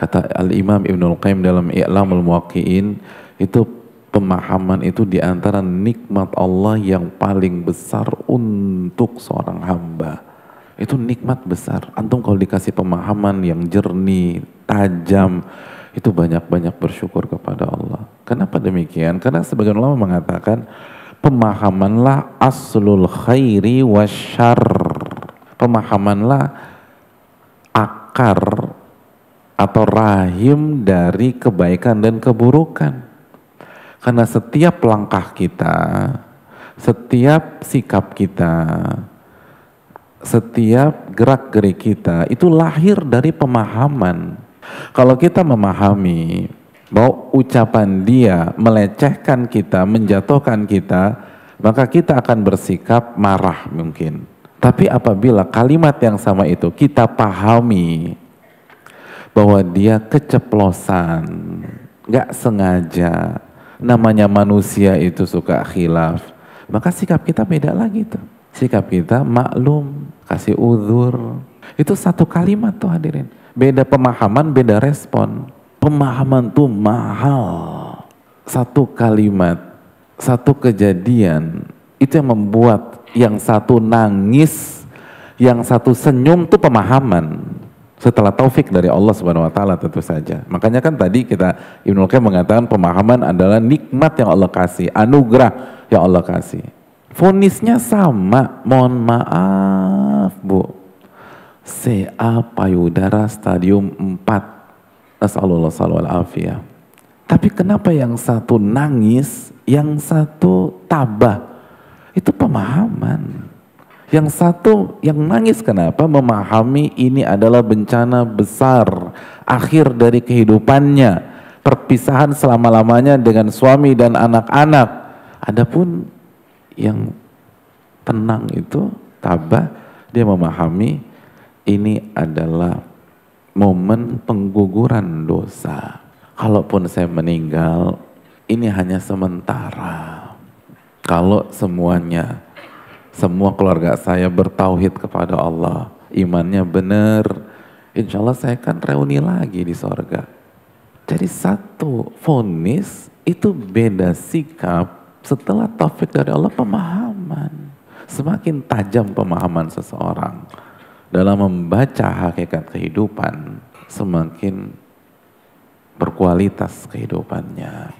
Kata Al-Imam Ibnul Qayyim dalam I'lamul Muwaqqi'in, itu pemahaman itu di antara nikmat Allah yang paling besar untuk seorang hamba. Itu nikmat besar. Antum kalau dikasih pemahaman yang jernih, tajam, itu banyak-banyak bersyukur kepada Allah. Kenapa demikian? Karena sebagian ulama mengatakan pemahamanlah aslul khairi wasyar. Pemahamanlah akar atau rahim dari kebaikan dan keburukan. Karena setiap langkah kita, setiap sikap kita, setiap gerak-gerik kita itu lahir dari pemahaman. Kalau kita memahami bahwa ucapan dia melecehkan kita, menjatuhkan kita, maka kita akan bersikap marah mungkin. Tapi apabila kalimat yang sama itu kita pahami bahwa dia keceplosan, nggak sengaja, namanya manusia itu suka khilaf, maka sikap kita beda lagi tuh. Sikap kita maklum, kasih uzur. Itu satu kalimat tuh hadirin. Beda pemahaman, beda respon. Pemahaman tuh mahal. Satu kalimat, satu kejadian, itu yang membuat yang satu nangis, yang satu senyum tuh pemahaman setelah taufik dari Allah Subhanahu wa taala tentu saja. Makanya kan tadi kita Ibnu Qayyim mengatakan pemahaman adalah nikmat yang Allah kasih, anugerah yang Allah kasih. Fonisnya sama, mohon maaf Bu. CA payudara stadium 4. Nasallallahu alaihi Tapi kenapa yang satu nangis, yang satu tabah? Itu pemahaman. Yang satu yang nangis kenapa? Memahami ini adalah bencana besar akhir dari kehidupannya. Perpisahan selama-lamanya dengan suami dan anak-anak. Adapun yang tenang itu tabah dia memahami ini adalah momen pengguguran dosa. Kalaupun saya meninggal, ini hanya sementara. Kalau semuanya semua keluarga saya bertauhid kepada Allah, imannya benar, insya Allah saya akan reuni lagi di sorga. Jadi satu fonis itu beda sikap setelah taufik dari Allah pemahaman. Semakin tajam pemahaman seseorang dalam membaca hakikat kehidupan, semakin berkualitas kehidupannya.